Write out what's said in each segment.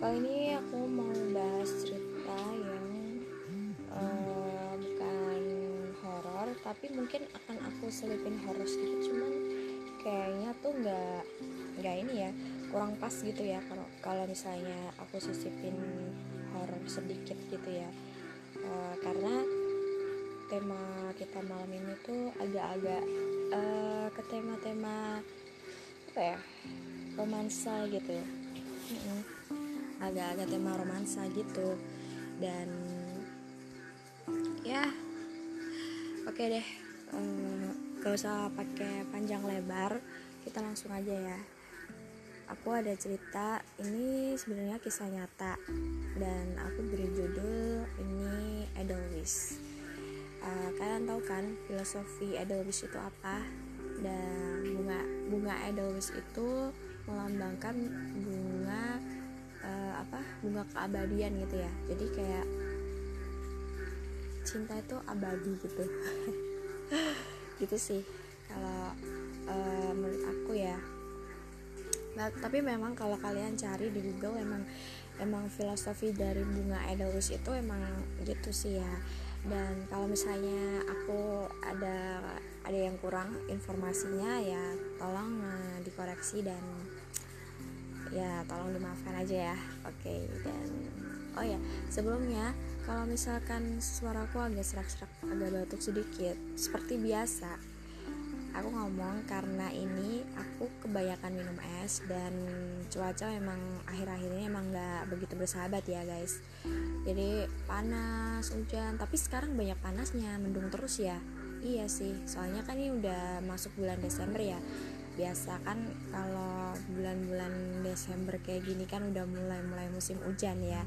kali ini aku mau bahas cerita yang uh, bukan horor tapi mungkin akan aku selipin horor sedikit cuman kayaknya tuh nggak nggak ini ya kurang pas gitu ya kalau kalau misalnya aku sisipin horor sedikit gitu ya. Uh, karena tema kita malam ini tuh agak-agak uh, ke tema-tema apa ya romansa gitu mm -mm agak-agak tema romansa gitu. Dan ya oke okay deh um, gak usah pakai panjang lebar kita langsung aja ya. Aku ada cerita ini sebenarnya kisah nyata dan aku beri judul ini Edelweiss uh, kalian tahu kan filosofi Edelweiss itu apa? Dan bunga bunga Edelweiss itu melambangkan bunga bunga keabadian gitu ya. Jadi kayak cinta itu abadi gitu. Gitu sih. Kalau uh, menurut aku ya. Nah, tapi memang kalau kalian cari di Google emang emang filosofi dari bunga Edelweiss itu emang gitu sih ya. Dan kalau misalnya aku ada ada yang kurang informasinya ya tolong uh, dikoreksi dan ya tolong dimaafkan aja ya. Oke okay, dan oh ya sebelumnya kalau misalkan suaraku agak serak-serak agak batuk sedikit seperti biasa aku ngomong karena ini aku kebanyakan minum es dan cuaca memang akhir-akhir ini emang nggak begitu bersahabat ya guys. Jadi panas hujan tapi sekarang banyak panasnya mendung terus ya. Iya sih soalnya kan ini udah masuk bulan Desember ya biasa kan kalau bulan-bulan Desember kayak gini kan udah mulai-mulai musim hujan ya.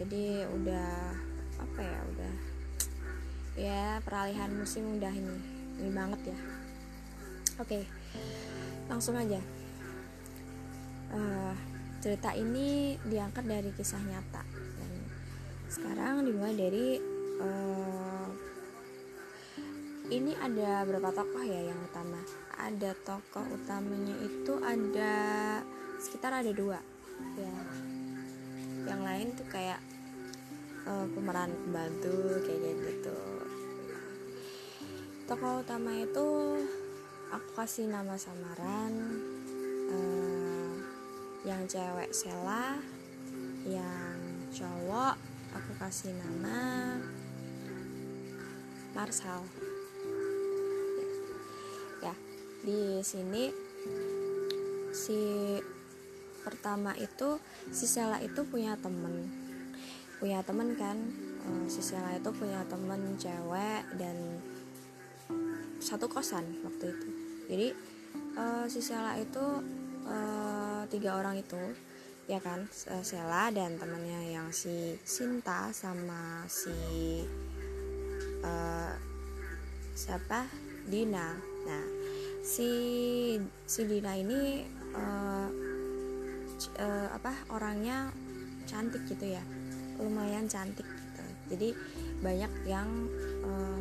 Jadi udah apa ya udah ya peralihan musim udah ini ini banget ya. Oke langsung aja. Uh, cerita ini diangkat dari kisah nyata. Dan sekarang dimulai dari uh, ini ada berapa tokoh ya yang utama ada tokoh utamanya itu ada sekitar ada dua. Ya. Yang lain tuh kayak uh, pemeran pembantu kayak gitu tokoh utama itu aku kasih nama samaran uh, yang cewek Sela yang cowok aku kasih nama Marsal di sini si pertama itu si Sela itu punya temen. Punya temen kan? Uh, si Sela itu punya temen cewek dan satu kosan waktu itu. Jadi uh, si Sela itu uh, tiga orang itu ya kan? Sela dan temennya yang si Sinta sama si uh, siapa? Dina. Nah si si Dina ini uh, uh, apa orangnya cantik gitu ya. Lumayan cantik gitu. Jadi banyak yang uh,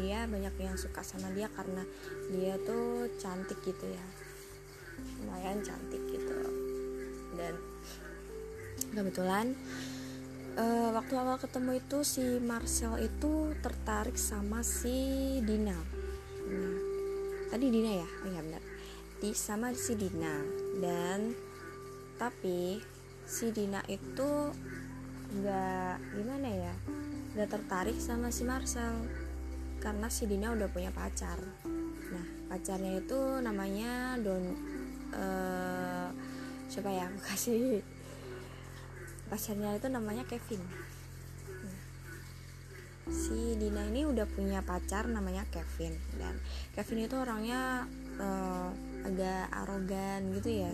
dia banyak yang suka sama dia karena dia tuh cantik gitu ya. Lumayan cantik gitu. Dan kebetulan uh, waktu awal ketemu itu si Marcel itu tertarik sama si Dina tadi Dina ya? Oh iya benar. Di sama si Dina. Dan tapi si Dina itu nggak gimana ya nggak tertarik sama si Marcel. Karena si Dina udah punya pacar. Nah pacarnya itu namanya Don uh, siapa ya? Aku kasih pacarnya itu namanya Kevin si Dina ini udah punya pacar namanya Kevin. Dan Kevin itu orangnya uh, agak arogan gitu ya.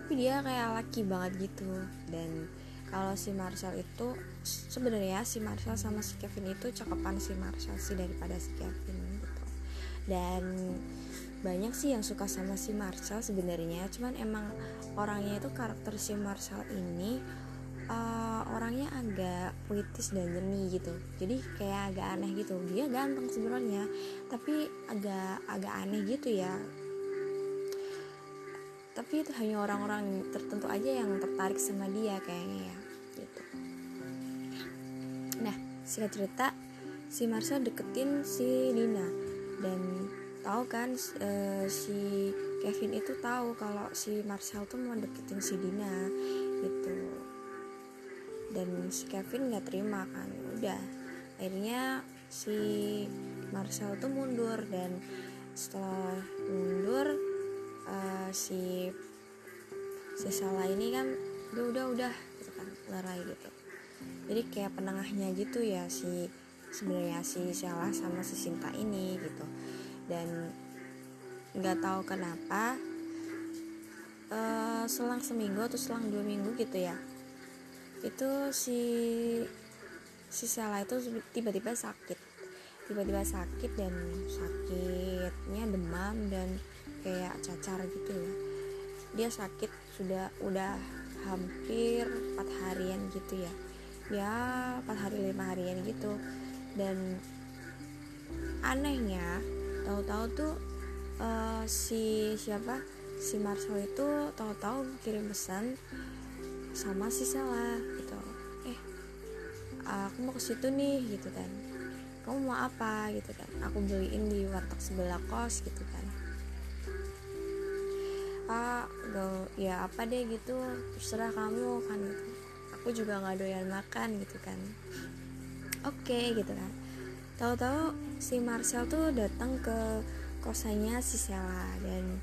Tapi dia kayak laki banget gitu. Dan kalau si Marcel itu sebenarnya si Marcel sama si Kevin itu cakepan si Marcel sih daripada si Kevin gitu. Dan banyak sih yang suka sama si Marcel sebenarnya. Cuman emang orangnya itu karakter si Marcel ini uh, orangnya agak puitis dan jernih gitu. Jadi kayak agak aneh gitu. Dia ganteng sebenarnya tapi agak agak aneh gitu ya. Tapi itu hanya orang-orang tertentu aja yang tertarik sama dia kayaknya ya gitu. Nah singkat cerita si Marcel deketin si Nina. Dan tahu kan uh, si Kevin itu tahu kalau si Marcel tuh mau deketin si Dina gitu dan si Kevin nggak terima kan. Udah. Akhirnya si Marcel tuh mundur dan setelah mundur uh, si si Salah ini kan udah udah udah gitu kan lerai gitu. Jadi kayak penengahnya gitu ya si sebenarnya si Salah sama si Sinta ini gitu. Dan nggak tahu kenapa uh, selang seminggu atau selang dua minggu gitu ya itu si si Salah itu tiba-tiba sakit. Tiba-tiba sakit dan sakitnya demam dan kayak cacar gitu ya. Dia sakit sudah udah hampir empat harian gitu ya. Ya empat hari lima harian gitu. Dan anehnya tahu-tahu tuh uh, si siapa? Si Marcel itu tahu-tahu kirim pesan sama si Sela gitu. Eh aku mau ke situ nih gitu kan. Kamu mau apa gitu kan. Aku beliin di warteg sebelah kos gitu kan. Ah gak ya apa deh gitu. Terserah kamu kan. Gitu aku juga nggak doyan makan gitu kan. Oke okay, gitu kan. Tahu-tahu si Marcel tuh datang ke kosannya si Sela dan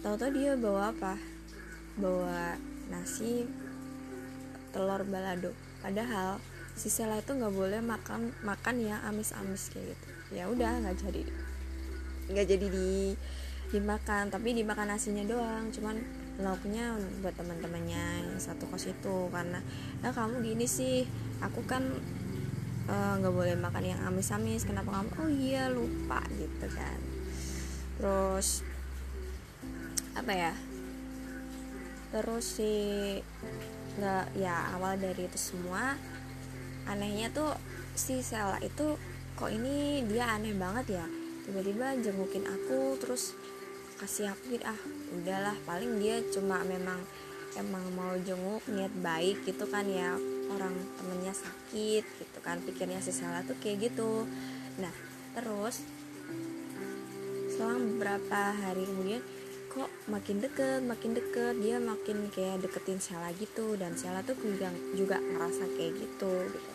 tahu-tahu dia bawa apa? Bawa nasi telur balado. Padahal si Sela itu nggak boleh makan makan ya amis-amis kayak gitu. Ya udah nggak jadi. Nggak jadi di dimakan tapi dimakan nasinya doang. Cuman lauknya buat teman-temannya yang satu kos itu. Karena ya kamu gini sih aku kan eh, nggak uh, boleh makan yang amis-amis. Kenapa kamu? Oh iya lupa gitu kan. Terus apa ya terus si nggak ya awal dari itu semua anehnya tuh si Sela itu kok ini dia aneh banget ya? Tiba-tiba jengukin aku terus kasih aku gitu ah udahlah paling dia cuma memang emang mau jenguk niat baik gitu kan ya orang temennya sakit gitu kan pikirnya si Sela tuh kayak gitu. Nah terus selang beberapa hari kemudian kok makin deket makin deket. Dia makin kayak deketin Sela gitu. Dan Sela tuh juga juga ngerasa kayak gitu gitu.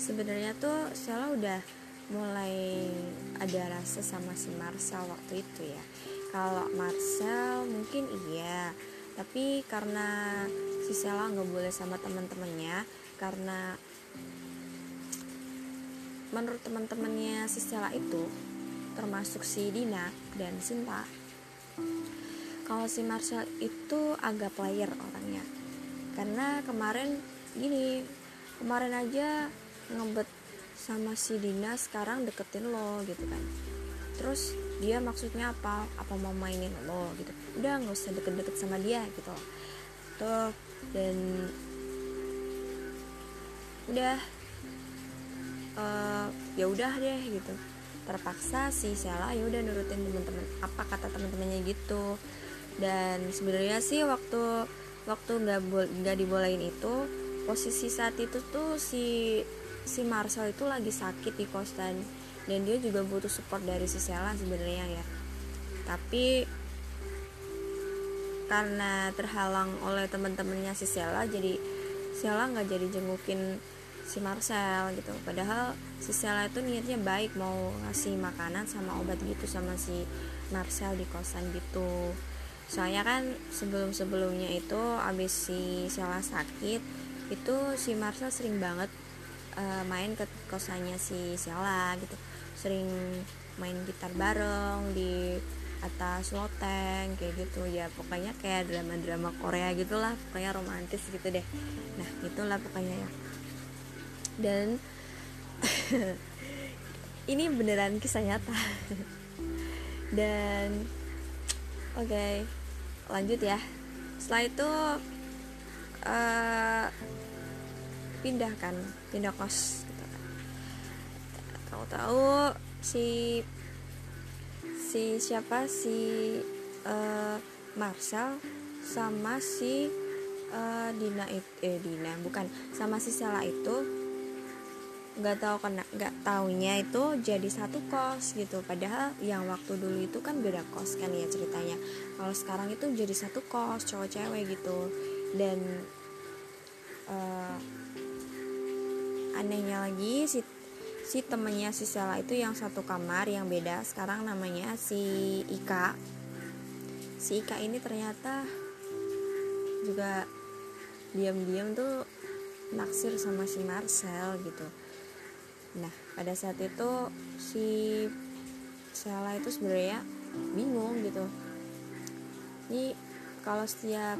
Sebenarnya tuh Sela udah mulai ada rasa sama si Marcel waktu itu ya. Kalau Marcel mungkin iya. Tapi karena si Sela nggak boleh sama teman-temannya karena menurut teman-temannya si Sela itu termasuk si Dina dan Sinta. Kalau si Marcel itu agak player orangnya. Karena kemarin gini kemarin aja ngebet sama si Dina sekarang deketin lo gitu kan. Terus dia maksudnya apa? Apa mau mainin lo gitu? Udah nggak usah deket-deket sama dia gitu. Tuh dan udah uh, ya udah deh gitu terpaksa si Sela ya udah nurutin teman-teman apa kata teman-temannya gitu. Dan sebenarnya sih waktu waktu nggak nggak dibolehin itu posisi saat itu tuh si si Marcel itu lagi sakit di kosan dan dia juga butuh support dari si Sela sebenarnya ya. Tapi karena terhalang oleh teman-temannya si Sela jadi Sela nggak jadi jengukin si Marcel gitu. Padahal si Sela itu niatnya baik mau ngasih makanan sama obat gitu sama si Marcel di kosan gitu. Soalnya kan sebelum-sebelumnya itu abis si Sela sakit itu si Marcel sering banget uh, main ke kosannya si Sela gitu. Sering main gitar bareng di atas loteng kayak gitu. Ya pokoknya kayak drama-drama Korea gitulah pokoknya romantis gitu deh. Nah itulah pokoknya ya dan ini beneran kisah nyata. Dan oke okay, lanjut ya. Setelah itu uh, pindah kan pindah kos gitu kan. Tahu-tahu si si siapa? Si uh, Marcel sama si uh, Dina eh Dina bukan. Sama si Sela itu nggak tahu kena nggak taunya itu jadi satu kos gitu. Padahal yang waktu dulu itu kan beda kos kan ya ceritanya. Kalau sekarang itu jadi satu kos cowok cewek gitu. Dan uh, anehnya lagi si si temennya si Sela itu yang satu kamar yang beda. Sekarang namanya si Ika. Si Ika ini ternyata juga diam-diam tuh naksir sama si Marcel gitu nah pada saat itu si Sela itu sebenarnya bingung gitu. Ini kalau setiap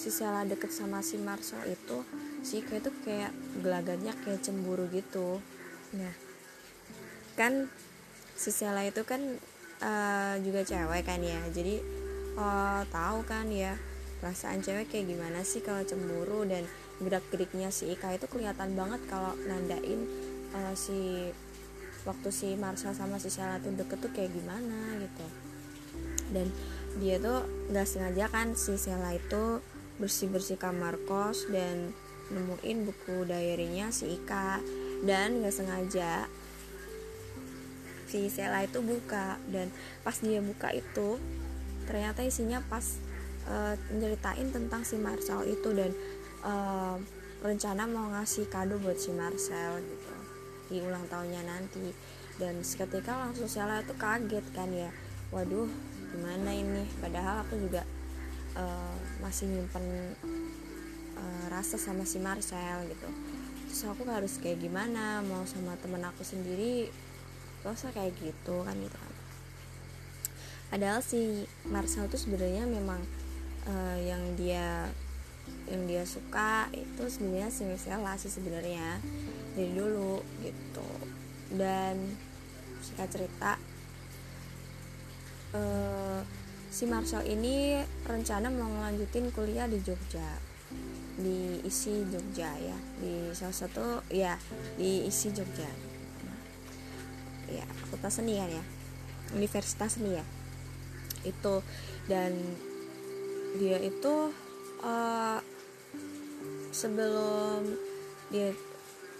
si Sela deket sama si Marcel itu si kayak itu kayak gelagatnya kayak cemburu gitu. Nah kan si Sela itu kan uh, juga cewek kan ya. Jadi uh, tahu kan ya perasaan cewek kayak gimana sih kalau cemburu dan gerak geriknya si Ika itu kelihatan banget kalau nandain uh, si waktu si Marsha sama si Sheila tuh deket tuh kayak gimana gitu. Dan dia tuh nggak sengaja kan si Sheila itu bersih bersih kamar kos dan nemuin buku diarynya si Ika. Dan nggak sengaja si Sheila itu buka. Dan pas dia buka itu ternyata isinya pas uh, tentang si Marcel itu. Dan uh, rencana mau ngasih kado buat si Marcel gitu di ulang tahunnya nanti. Dan seketika langsung Sheila tuh kaget kan ya. Waduh gimana ini? Padahal aku juga uh, masih nyimpen uh, rasa sama si Marcel gitu. Terus aku harus kayak gimana? Mau sama temen aku sendiri? Gak usah kayak gitu kan gitu kan. Padahal si Marcel tuh sebenarnya memang uh, yang dia yang dia suka itu sebenarnya si Michelle sih sebenarnya dari dulu gitu. Dan singkat cerita uh, si Marshall ini rencana mau ngelanjutin kuliah di Jogja. Di isi Jogja ya di salah satu ya di isi Jogja. Ya fakultas seni kan ya universitas seni ya itu. Dan dia itu uh, sebelum dia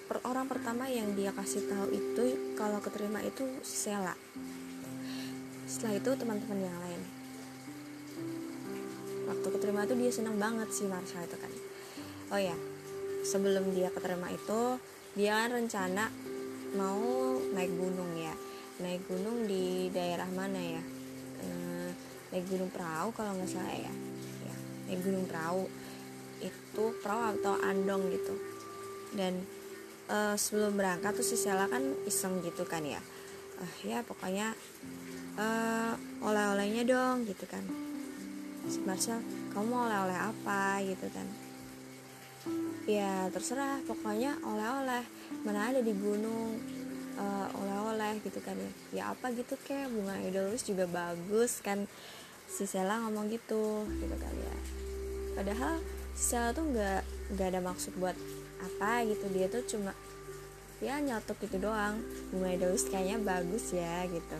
per, orang pertama yang dia kasih tahu itu kalau keterima itu Sela. Setelah itu teman-teman yang lain. Waktu keterima itu dia senang banget sih Marsha itu kan. Oh ya sebelum dia keterima itu dia kan rencana mau naik gunung ya. Naik gunung di daerah mana ya? Ehm, naik gunung perahu kalau nggak salah ya naik gunung perahu. Itu perahu atau andong gitu. Dan uh, sebelum berangkat tuh si Sela kan iseng gitu kan ya. Uh, ya pokoknya uh, oleh-olehnya dong gitu kan. Si Marcel kamu mau oleh-oleh apa? gitu kan. Ya terserah pokoknya oleh-oleh. Mana ada di gunung uh, oleh-oleh gitu kan ya. Ya apa gitu kayak bunga idolus juga bagus kan. Si Sela ngomong gitu gitu kali ya. Padahal si Sela tuh nggak nggak ada maksud buat apa gitu dia tuh cuma ya nyatuk gitu doang. Bunga daus kayaknya bagus ya gitu.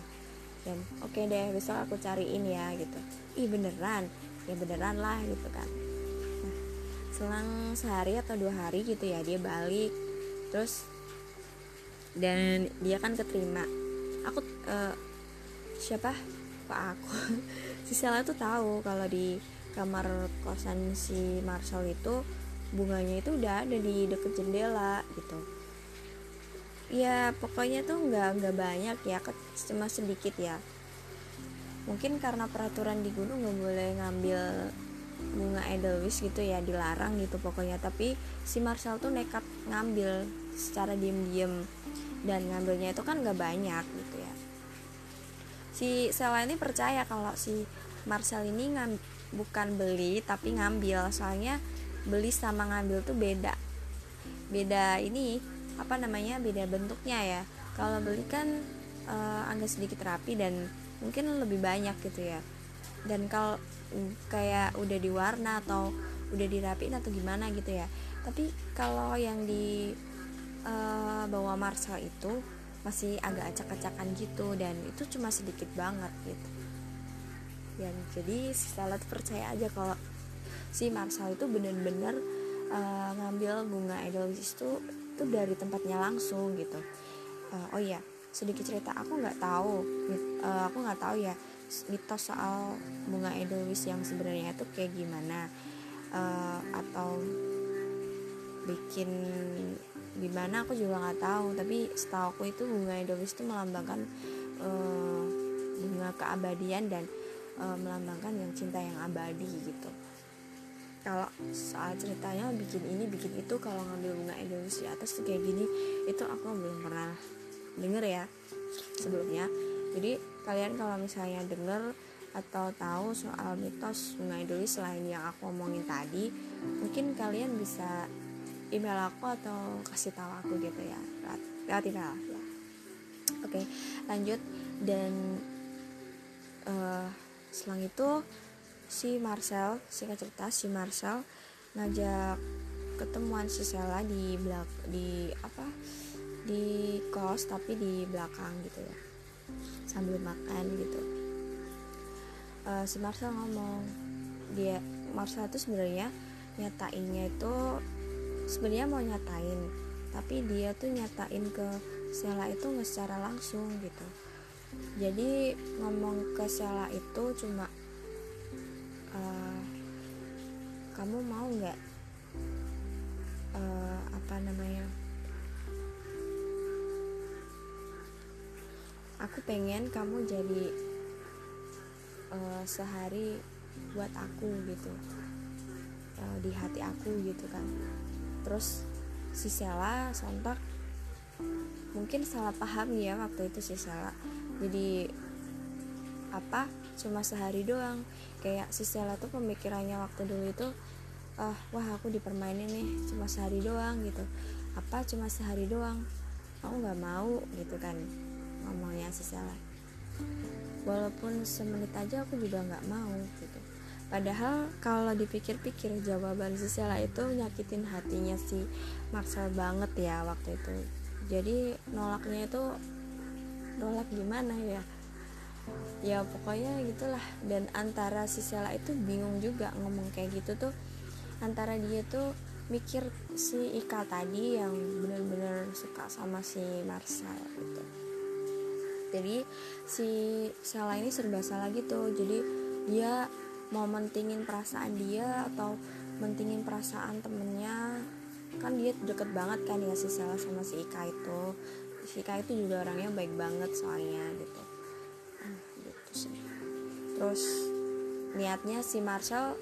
Dan oke okay deh besok aku cariin ya gitu. Ih beneran. Ya beneran lah gitu kan. Nah selang sehari atau dua hari gitu ya dia balik. Terus dan dia kan keterima. Aku uh, siapa? Pak aku. Si Sela tuh tahu kalau di kamar kosan si Marcel itu bunganya itu udah ada di deket jendela gitu. Ya pokoknya tuh nggak nggak banyak ya cuma sedikit ya. Mungkin karena peraturan di gunung nggak boleh ngambil bunga edelweiss gitu ya dilarang gitu pokoknya. Tapi si Marcel tuh nekat ngambil secara diem-diem. Dan ngambilnya itu kan nggak banyak gitu ya. Si Sela ini percaya kalau si Marcel ini ngam, bukan beli tapi ngambil. Soalnya beli sama ngambil tuh beda. Beda ini apa namanya beda bentuknya ya. Kalau beli kan uh, agak sedikit rapi dan mungkin lebih banyak gitu ya. Dan kalau mm, kayak udah diwarna atau udah dirapiin atau gimana gitu ya. Tapi kalau yang di uh, bawah Marcel itu masih agak acak-acakan gitu dan itu cuma sedikit banget gitu. Yang jadi tuh percaya aja kalau si Marcel itu bener-bener uh, ngambil bunga edelweiss itu itu dari tempatnya langsung gitu. Uh, oh iya sedikit cerita aku nggak tahu uh, aku nggak tahu ya mitos soal bunga edelweiss yang sebenarnya itu kayak gimana uh, atau bikin gimana aku juga nggak tahu. Tapi setahu aku itu bunga edelweiss itu melambangkan uh, bunga keabadian dan uh, melambangkan yang cinta yang abadi gitu kalau soal ceritanya bikin ini bikin itu kalau ngambil bunga di atas kayak gini itu aku belum pernah denger ya sebelumnya. Jadi kalian kalau misalnya denger atau tahu soal mitos bunga edelweiss selain yang aku omongin tadi mungkin kalian bisa email aku atau kasih tahu aku gitu ya lewat email. Ya oke lanjut. Dan uh, selang itu si Marcel singkat cerita si Marcel ngajak ketemuan si Sela di belak di apa? Di kos tapi di belakang gitu ya. Sambil makan gitu. Uh, si Marcel ngomong dia Marcel itu sebenarnya nyatainnya itu sebenarnya mau nyatain tapi dia tuh nyatain ke Sela itu nggak secara langsung gitu. Jadi ngomong ke Sela itu cuma kamu mau nggak uh, apa namanya aku pengen kamu jadi uh, sehari buat aku gitu uh, di hati aku gitu kan. Terus si Sela sontak mungkin salah paham ya waktu itu si Sela. Jadi apa cuma sehari doang. Kayak si Sela tuh pemikirannya waktu dulu itu ah wah aku dipermainin nih cuma sehari doang gitu. Apa cuma sehari doang? Aku nggak mau gitu kan ngomongnya si Sela. Walaupun semenit aja aku juga nggak mau gitu. Padahal kalau dipikir-pikir jawaban si Sela itu nyakitin hatinya si Marcel banget ya waktu itu. Jadi nolaknya itu nolak gimana ya? Ya pokoknya gitulah. Dan antara si Sela itu bingung juga ngomong kayak gitu tuh antara dia tuh mikir si Ika tadi yang bener-bener suka sama si Marcel gitu. Jadi si Sela ini serba salah gitu. Jadi dia mau mentingin perasaan dia atau mentingin perasaan temennya kan dia deket banget kan ya si Sela sama si Ika itu si Ika itu juga orangnya baik banget soalnya gitu nah, gitu sih terus niatnya si Marshall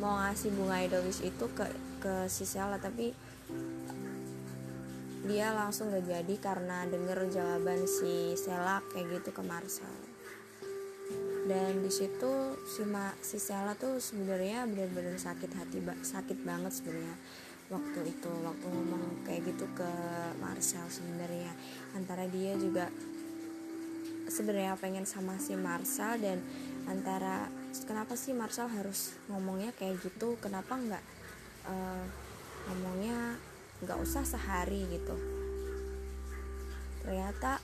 mau ngasih bunga edelweiss itu ke ke si Sela tapi dia langsung gak jadi karena denger jawaban si Sela kayak gitu ke Marshall dan di situ si Ma, si Sela tuh sebenarnya benar-benar sakit hati sakit banget sebenarnya waktu itu waktu ngomong kayak gitu ke Marcel sebenarnya. Antara dia juga sebenarnya pengen sama si Marcel dan antara kenapa sih Marcel harus ngomongnya kayak gitu? Kenapa nggak uh, ngomongnya nggak usah sehari gitu? Ternyata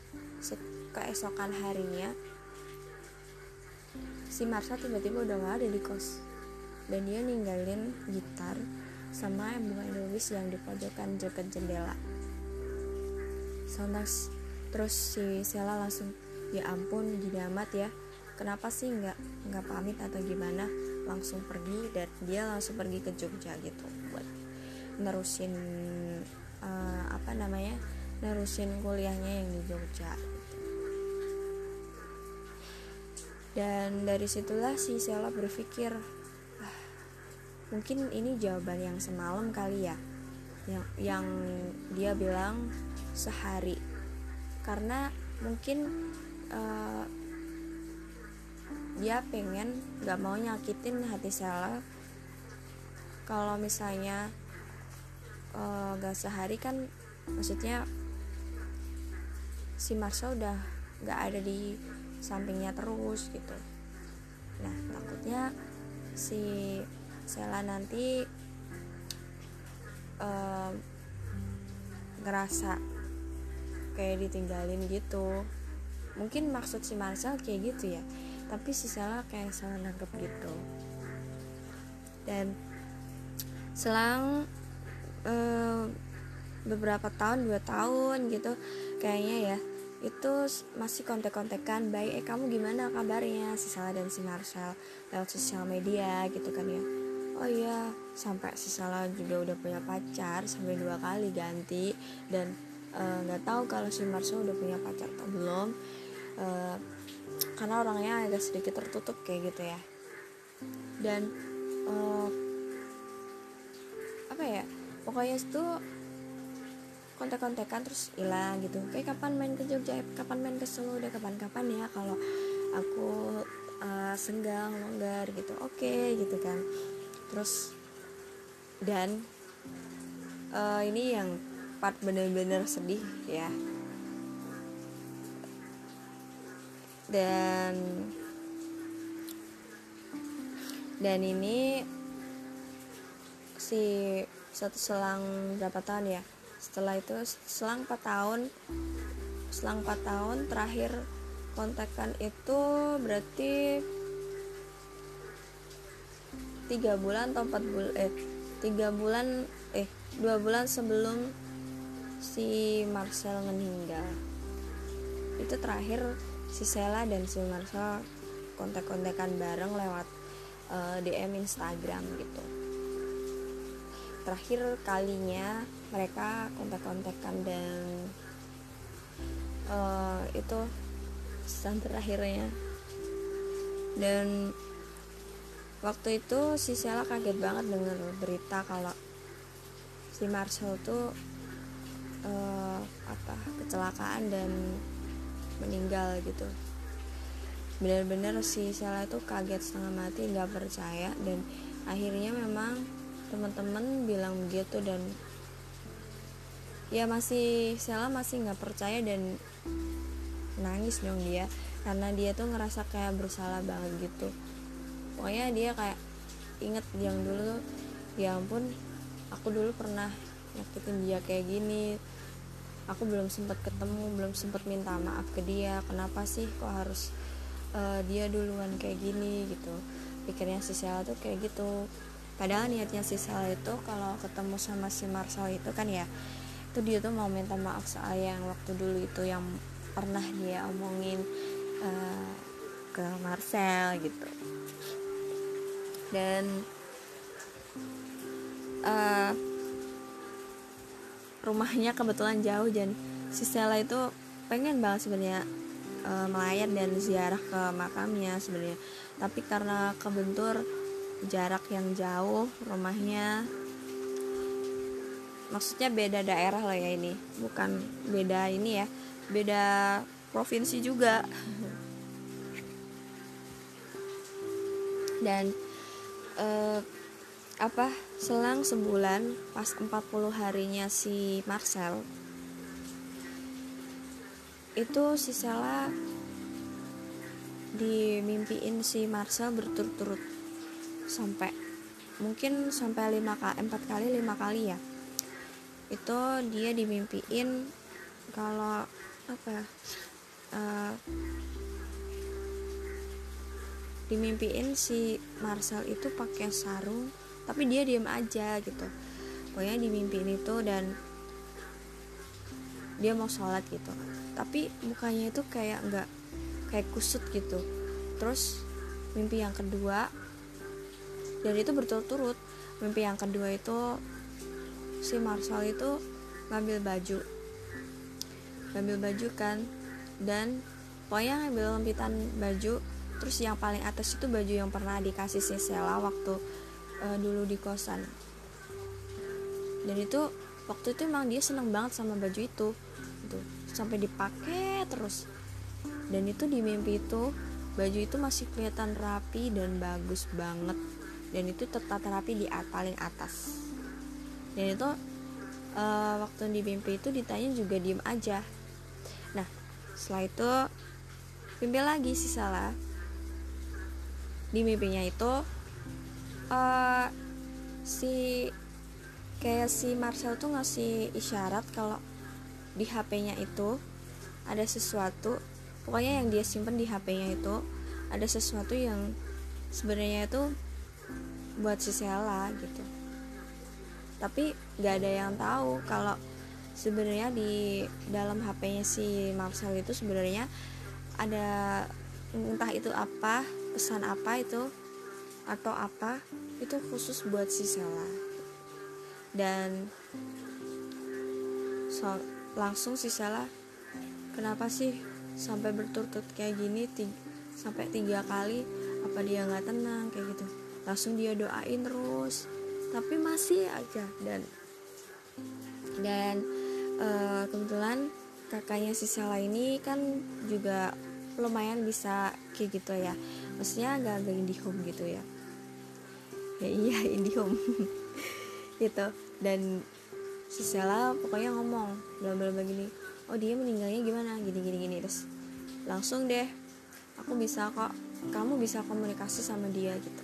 keesokan harinya si Marsha tiba-tiba udah gak ada di kos. Dan dia ninggalin gitar sama bunga Edelweiss yang di pojokan dekat jendela. Sonas terus si Sela langsung ya ampun gini amat ya kenapa sih nggak nggak pamit atau gimana? Langsung pergi dan dia langsung pergi ke Jogja gitu buat nerusin uh, apa namanya nerusin kuliahnya yang di Jogja. Dan dari situlah si Sela berpikir ah, mungkin ini jawaban yang semalam kali ya yang yang dia bilang sehari. Karena mungkin uh, dia pengen gak mau nyakitin hati Sela. Kalau misalnya uh, gak sehari kan maksudnya si Marsha udah gak ada di sampingnya terus gitu. Nah takutnya si Sela nanti um, ngerasa kayak ditinggalin gitu. Mungkin maksud si Marcel kayak gitu ya tapi si Sela kayak salah nangkep gitu. Dan selang uh, beberapa tahun dua tahun gitu kayaknya ya itu masih kontek-kontekan baik eh kamu gimana kabarnya? Si Sela dan si Marcel lewat sosial media gitu kan ya. Oh iya sampai si Sela juga udah punya pacar sampai dua kali ganti dan eh, nggak uh, tahu kalau si Marcel udah punya pacar atau belum uh, karena orangnya agak sedikit tertutup kayak gitu ya. Dan uh, apa ya pokoknya itu kontek-kontekan terus hilang gitu. Kayak kapan main ke Jogja? Kapan main ke Solo? Udah kapan-kapan ya kalau aku uh, senggang longgar gitu. Oke okay, gitu kan. Terus dan uh, ini yang part bener-bener sedih ya dan dan ini si satu selang berapa tahun ya? Setelah itu selang 4 tahun selang 4 tahun terakhir kontekan itu berarti tiga bulan atau empat bulan eh tiga bulan eh dua bulan sebelum si Marcel meninggal. Itu terakhir si Sela dan si Marcel kontek-kontekan bareng lewat uh, eh, DM Instagram gitu. Terakhir kalinya mereka kontak-kontakan dan uh, itu pesan terakhirnya. Dan waktu itu si Sela kaget banget dengar berita kalau si Marcel tuh uh, apa kecelakaan dan meninggal gitu. Benar-benar si Sela itu kaget setengah mati nggak percaya dan akhirnya memang teman-teman bilang begitu dan ya masih Sela masih nggak percaya dan nangis dong dia karena dia tuh ngerasa kayak bersalah banget gitu. Pokoknya dia kayak inget yang dulu ya ampun aku dulu pernah nyakitin dia kayak gini aku belum sempat ketemu belum sempat minta maaf ke dia kenapa sih kok harus uh, dia duluan kayak gini gitu. Pikirnya si Sela tuh kayak gitu. Padahal niatnya si Sel itu kalau ketemu sama si Marcel itu kan ya itu dia tuh mau minta maaf soal yang waktu dulu itu yang pernah dia omongin uh, ke Marcel gitu. Dan uh, rumahnya kebetulan jauh dan si Stella itu pengen banget sebenarnya uh, melayat dan ziarah ke makamnya sebenarnya. Tapi karena kebentur jarak yang jauh rumahnya maksudnya beda daerah lah ya ini. Bukan beda ini ya beda provinsi juga. Dan eh, apa selang sebulan pas 40 harinya si Marcel itu si Sela dimimpiin si Marcel berturut-turut. Sampai mungkin sampai lima kali empat kali lima kali ya. Itu dia dimimpiin kalau apa uh, dimimpiin si Marcel itu pakai sarung tapi dia diam aja gitu. Pokoknya dimimpiin itu dan dia mau sholat gitu. Tapi mukanya itu kayak nggak kayak kusut gitu. Terus mimpi yang kedua dan itu berturut-turut mimpi yang kedua itu si Marshall itu ngambil baju. Ngambil baju kan dan pokoknya ngambil lempitan baju. Terus yang paling atas itu baju yang pernah dikasih si Sela waktu uh, dulu di kosan. Dan itu waktu itu emang dia seneng banget sama baju itu gitu. Sampai dipakai terus. Dan itu di mimpi itu baju itu masih kelihatan rapi dan bagus banget. Dan itu tetap terapi di paling atas. Dan itu uh, waktu di mimpi itu ditanya juga diem aja. Nah setelah itu mimpi lagi sih salah di mimpinya itu uh, si kayak si Marcel tuh ngasih isyarat kalau di HP-nya itu ada sesuatu pokoknya yang dia simpen di HP-nya itu ada sesuatu yang sebenarnya itu buat si Sela gitu. Tapi nggak ada yang tahu kalau sebenarnya di dalam HP-nya si Marcel itu sebenarnya ada entah itu apa pesan apa itu atau apa itu khusus buat si Sela. Dan so, langsung si Sela kenapa sih sampai berturut-turut kayak gini tiga, sampai tiga kali apa dia nggak tenang? Kayak gitu. Langsung dia doain terus. Tapi masih aja. Dan dan uh, kebetulan kakaknya si Sela ini kan juga lumayan bisa kayak gitu ya. Maksudnya agak-agak indihome gitu ya ya iya indihome gitu. Dan si Sela pokoknya ngomong bla begini oh dia meninggalnya gimana? Gini gini gini. Terus langsung deh aku bisa kok kamu bisa komunikasi sama dia gitu.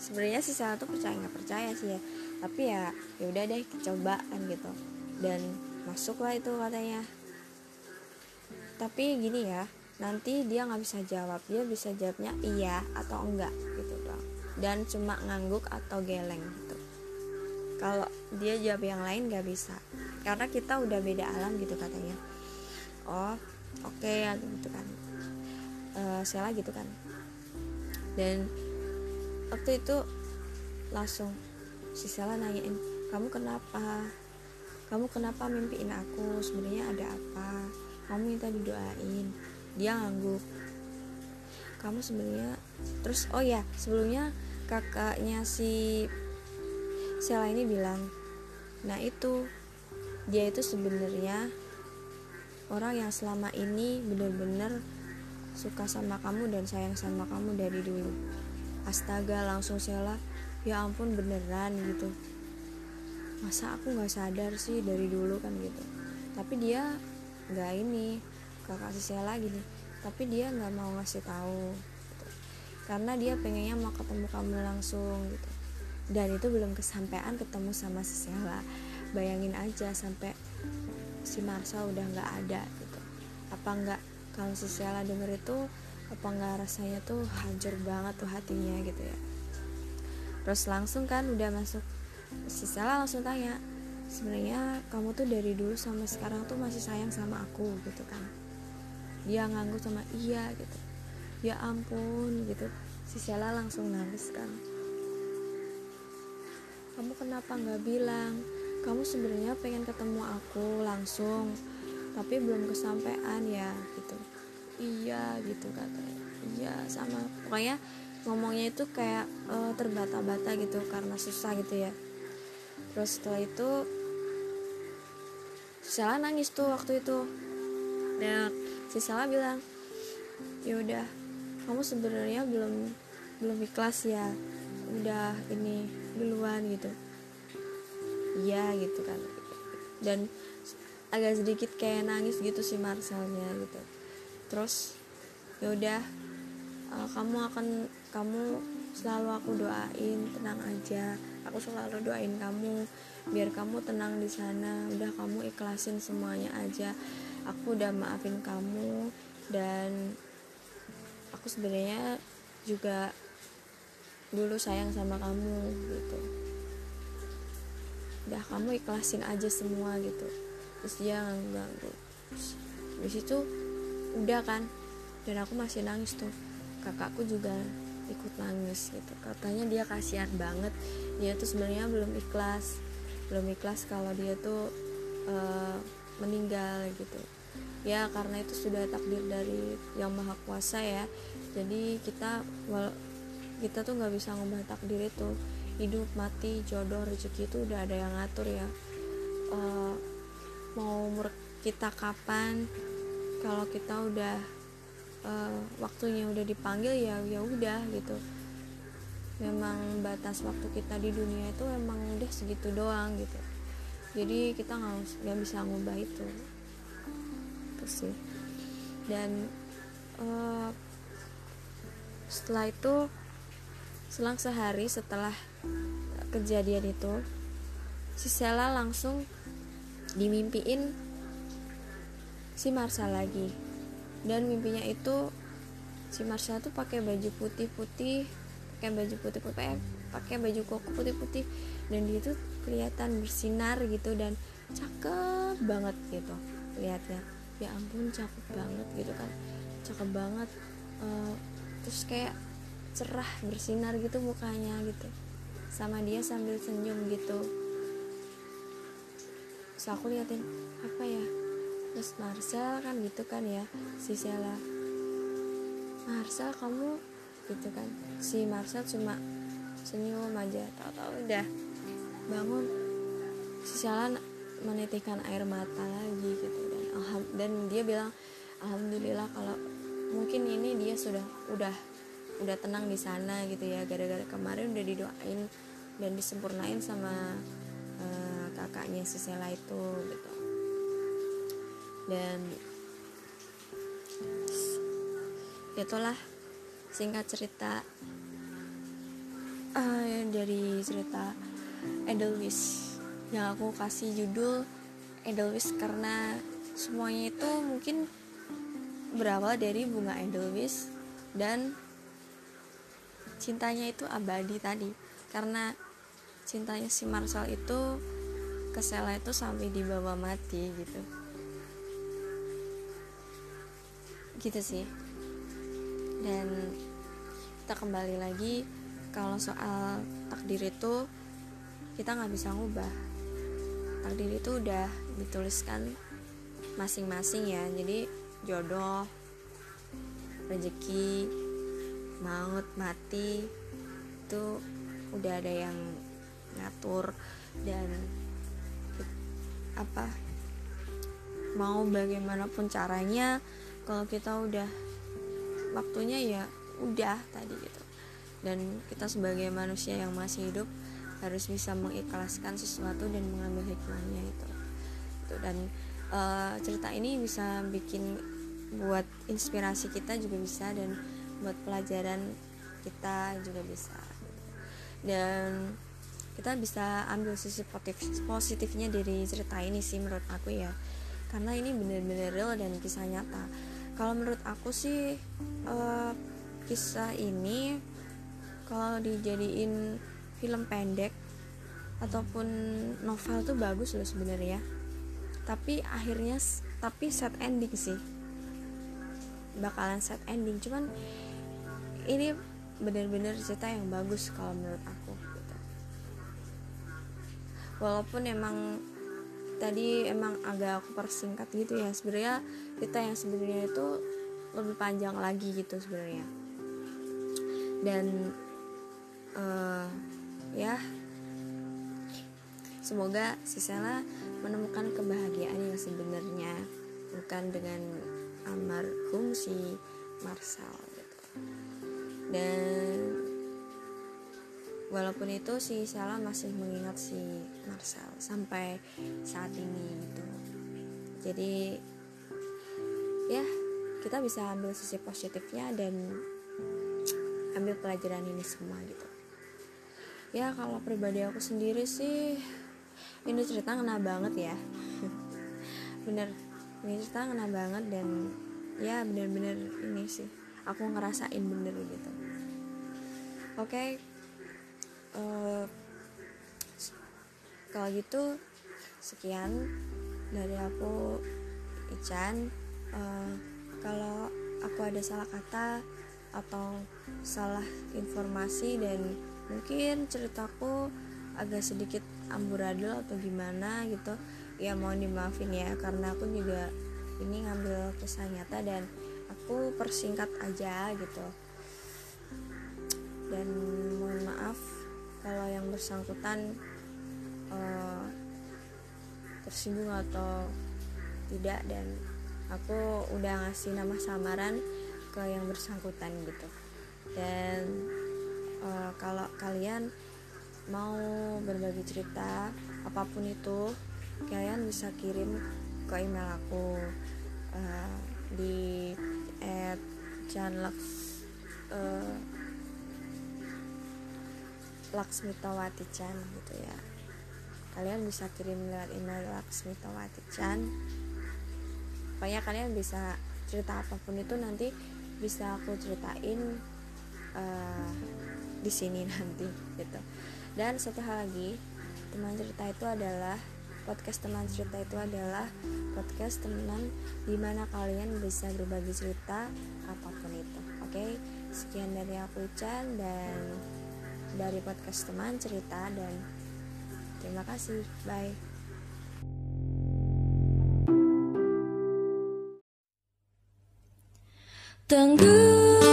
Sebenarnya si Sela tuh percaya nggak percaya sih ya. Tapi ya ya udah deh cobaan gitu. Dan masuklah itu katanya. Tapi gini ya nanti dia nggak bisa jawab dia bisa jawabnya iya atau enggak gitu dan cuma ngangguk atau geleng gitu. Kalau dia jawab yang lain nggak bisa karena kita udah beda alam gitu katanya. Oh oke okay, ya gitu kan. Uh, gitu kan. Dan waktu itu langsung si Sela nanyain kamu kenapa? Kamu kenapa mimpiin aku? Sebenarnya ada apa? Kamu minta didoain. Dia ngangguk. Kamu sebenarnya terus oh ya sebelumnya kakaknya si Sela ini bilang nah itu dia itu sebenarnya orang yang selama ini benar-benar suka sama kamu dan sayang sama kamu dari dulu. Astaga langsung Sela ya ampun beneran gitu. Masa aku nggak sadar sih dari dulu kan gitu. Tapi dia nggak ini kakak si Sela gini tapi dia nggak mau ngasih tahu. Karena dia pengennya mau ketemu kamu langsung gitu. Dan itu belum kesampaian ketemu sama si Sela. Bayangin aja sampai si Marsa udah nggak ada gitu. Apa nggak kalau si Sela denger itu apa nggak rasanya tuh hancur banget tuh hatinya gitu ya. Terus langsung kan udah masuk si Sela langsung tanya sebenarnya kamu tuh dari dulu sampai sekarang tuh masih sayang sama aku gitu kan. Dia ngangguk sama iya gitu ya ampun gitu. Si Sela langsung nangis kan. Kamu kenapa nggak bilang? Kamu sebenarnya pengen ketemu aku langsung tapi belum kesampaian ya gitu. Iya gitu katanya iya sama. Pokoknya ngomongnya itu kayak uh, terbata-bata gitu karena susah gitu ya. Terus setelah itu Sela nangis tuh waktu itu. Dan si Sala bilang ya udah kamu sebenarnya belum belum ikhlas ya udah ini duluan gitu. Iya gitu kan. Dan agak sedikit kayak nangis gitu si Marcelnya gitu. Terus ya udah uh, kamu akan kamu selalu aku doain tenang aja. Aku selalu doain kamu biar kamu tenang di sana. Udah kamu ikhlasin semuanya aja. Aku udah maafin kamu dan aku sebenarnya juga dulu sayang sama kamu gitu. Udah kamu ikhlasin aja semua gitu. Terus dia ganggu. Di situ udah kan dan aku masih nangis tuh. Kakakku juga ikut nangis gitu. Katanya dia kasihan banget. Dia tuh sebenarnya belum ikhlas. Belum ikhlas kalau dia tuh uh, meninggal gitu ya karena itu sudah takdir dari yang maha kuasa ya. Jadi kita kita tuh nggak bisa ngubah takdir itu. Hidup mati jodoh rezeki itu udah ada yang ngatur ya. Uh, mau umur kita kapan kalau kita udah uh, waktunya udah dipanggil ya ya udah gitu. Memang batas waktu kita di dunia itu emang udah segitu doang gitu. Jadi kita nggak bisa ngubah itu itu sih. Dan uh, setelah itu selang sehari setelah kejadian itu si Sela langsung dimimpiin si Marsa lagi. Dan mimpinya itu si Marsha tuh pakai baju putih-putih pakai baju putih-putih pakai baju koko putih-putih. Dan dia tuh kelihatan bersinar gitu dan cakep banget gitu lihatnya ya ampun cakep banget gitu kan. Cakep banget uh, terus kayak cerah bersinar gitu mukanya gitu. Sama dia sambil senyum gitu. Terus aku liatin apa ya? Terus Marcel kan gitu kan ya si Sela. Marcel kamu? Gitu kan. Si Marcel cuma senyum aja. Tahu-tahu udah bangun. Si Sela menitikkan air mata lagi gitu dan dia bilang alhamdulillah kalau mungkin ini dia sudah udah udah tenang di sana gitu ya. Gara-gara kemarin udah didoain dan disempurnain sama uh, kakaknya si Sela itu gitu. Dan itulah singkat cerita uh, dari cerita Edelweiss yang aku kasih judul Edelweiss karena semuanya itu mungkin berawal dari bunga Edelweiss dan cintanya itu abadi tadi. Karena cintanya si Marcel itu ke Sela itu sampai dibawa mati gitu. Gitu sih. Dan kita kembali lagi kalau soal takdir itu kita nggak bisa ngubah. Takdir itu udah dituliskan masing-masing ya. Jadi jodoh rezeki maut mati itu udah ada yang ngatur dan apa mau bagaimanapun caranya kalau kita udah waktunya ya udah tadi gitu. Dan kita sebagai manusia yang masih hidup harus bisa mengikhlaskan sesuatu dan mengambil hikmahnya itu, dan uh, cerita ini bisa bikin buat inspirasi kita juga bisa dan buat pelajaran kita juga bisa. Dan kita bisa ambil sisi positif positifnya dari cerita ini sih menurut aku ya. Karena ini bener-bener real dan kisah nyata. Kalau menurut aku sih uh, kisah ini kalau dijadiin film pendek ataupun novel tuh bagus loh sebenarnya tapi akhirnya tapi set ending sih bakalan set ending cuman ini bener-bener cerita yang bagus kalau menurut aku gitu. walaupun emang tadi emang agak aku persingkat gitu ya sebenarnya cerita yang sebenarnya itu lebih panjang lagi gitu sebenarnya dan uh, ya semoga si Sela menemukan kebahagiaan yang sebenarnya bukan dengan almarhum si Marsal dan walaupun itu si Sela masih mengingat si Marcel sampai saat ini gitu. Jadi ya kita bisa ambil sisi positifnya dan ambil pelajaran ini semua gitu. Ya kalau pribadi aku sendiri sih ini cerita ngena banget ya. Bener. Ini cerita ngena banget dan ya bener-bener ini sih aku ngerasain bener gitu. Oke okay. uh, eh, kalau gitu sekian dari aku Ican. Uh, kalau aku ada salah kata atau salah informasi dan mungkin ceritaku agak sedikit amburadul atau gimana gitu ya mohon dimaafin ya karena aku juga ini ngambil kisah nyata dan aku persingkat aja gitu. Dan mohon maaf kalau yang bersangkutan uh, tersinggung atau tidak dan aku udah ngasih nama samaran ke yang bersangkutan gitu. Dan uh, kalau kalian mau berbagi cerita apa pun itu kalian bisa kirim ke email aku uh, di at Janlux uh, Laksmitawati Chan gitu ya. Kalian bisa kirim lewat email Laksmitawati Chan pokoknya kalian bisa cerita apa pun itu nanti bisa aku ceritain uh, di sini nanti gitu dan satu hal lagi teman cerita itu adalah podcast teman cerita itu adalah podcast teman di mana kalian bisa berbagi cerita apa pun itu. Oke okay? sekian dari aku Chan dan dari podcast teman cerita dan terima kasih. Bye. Tenggelam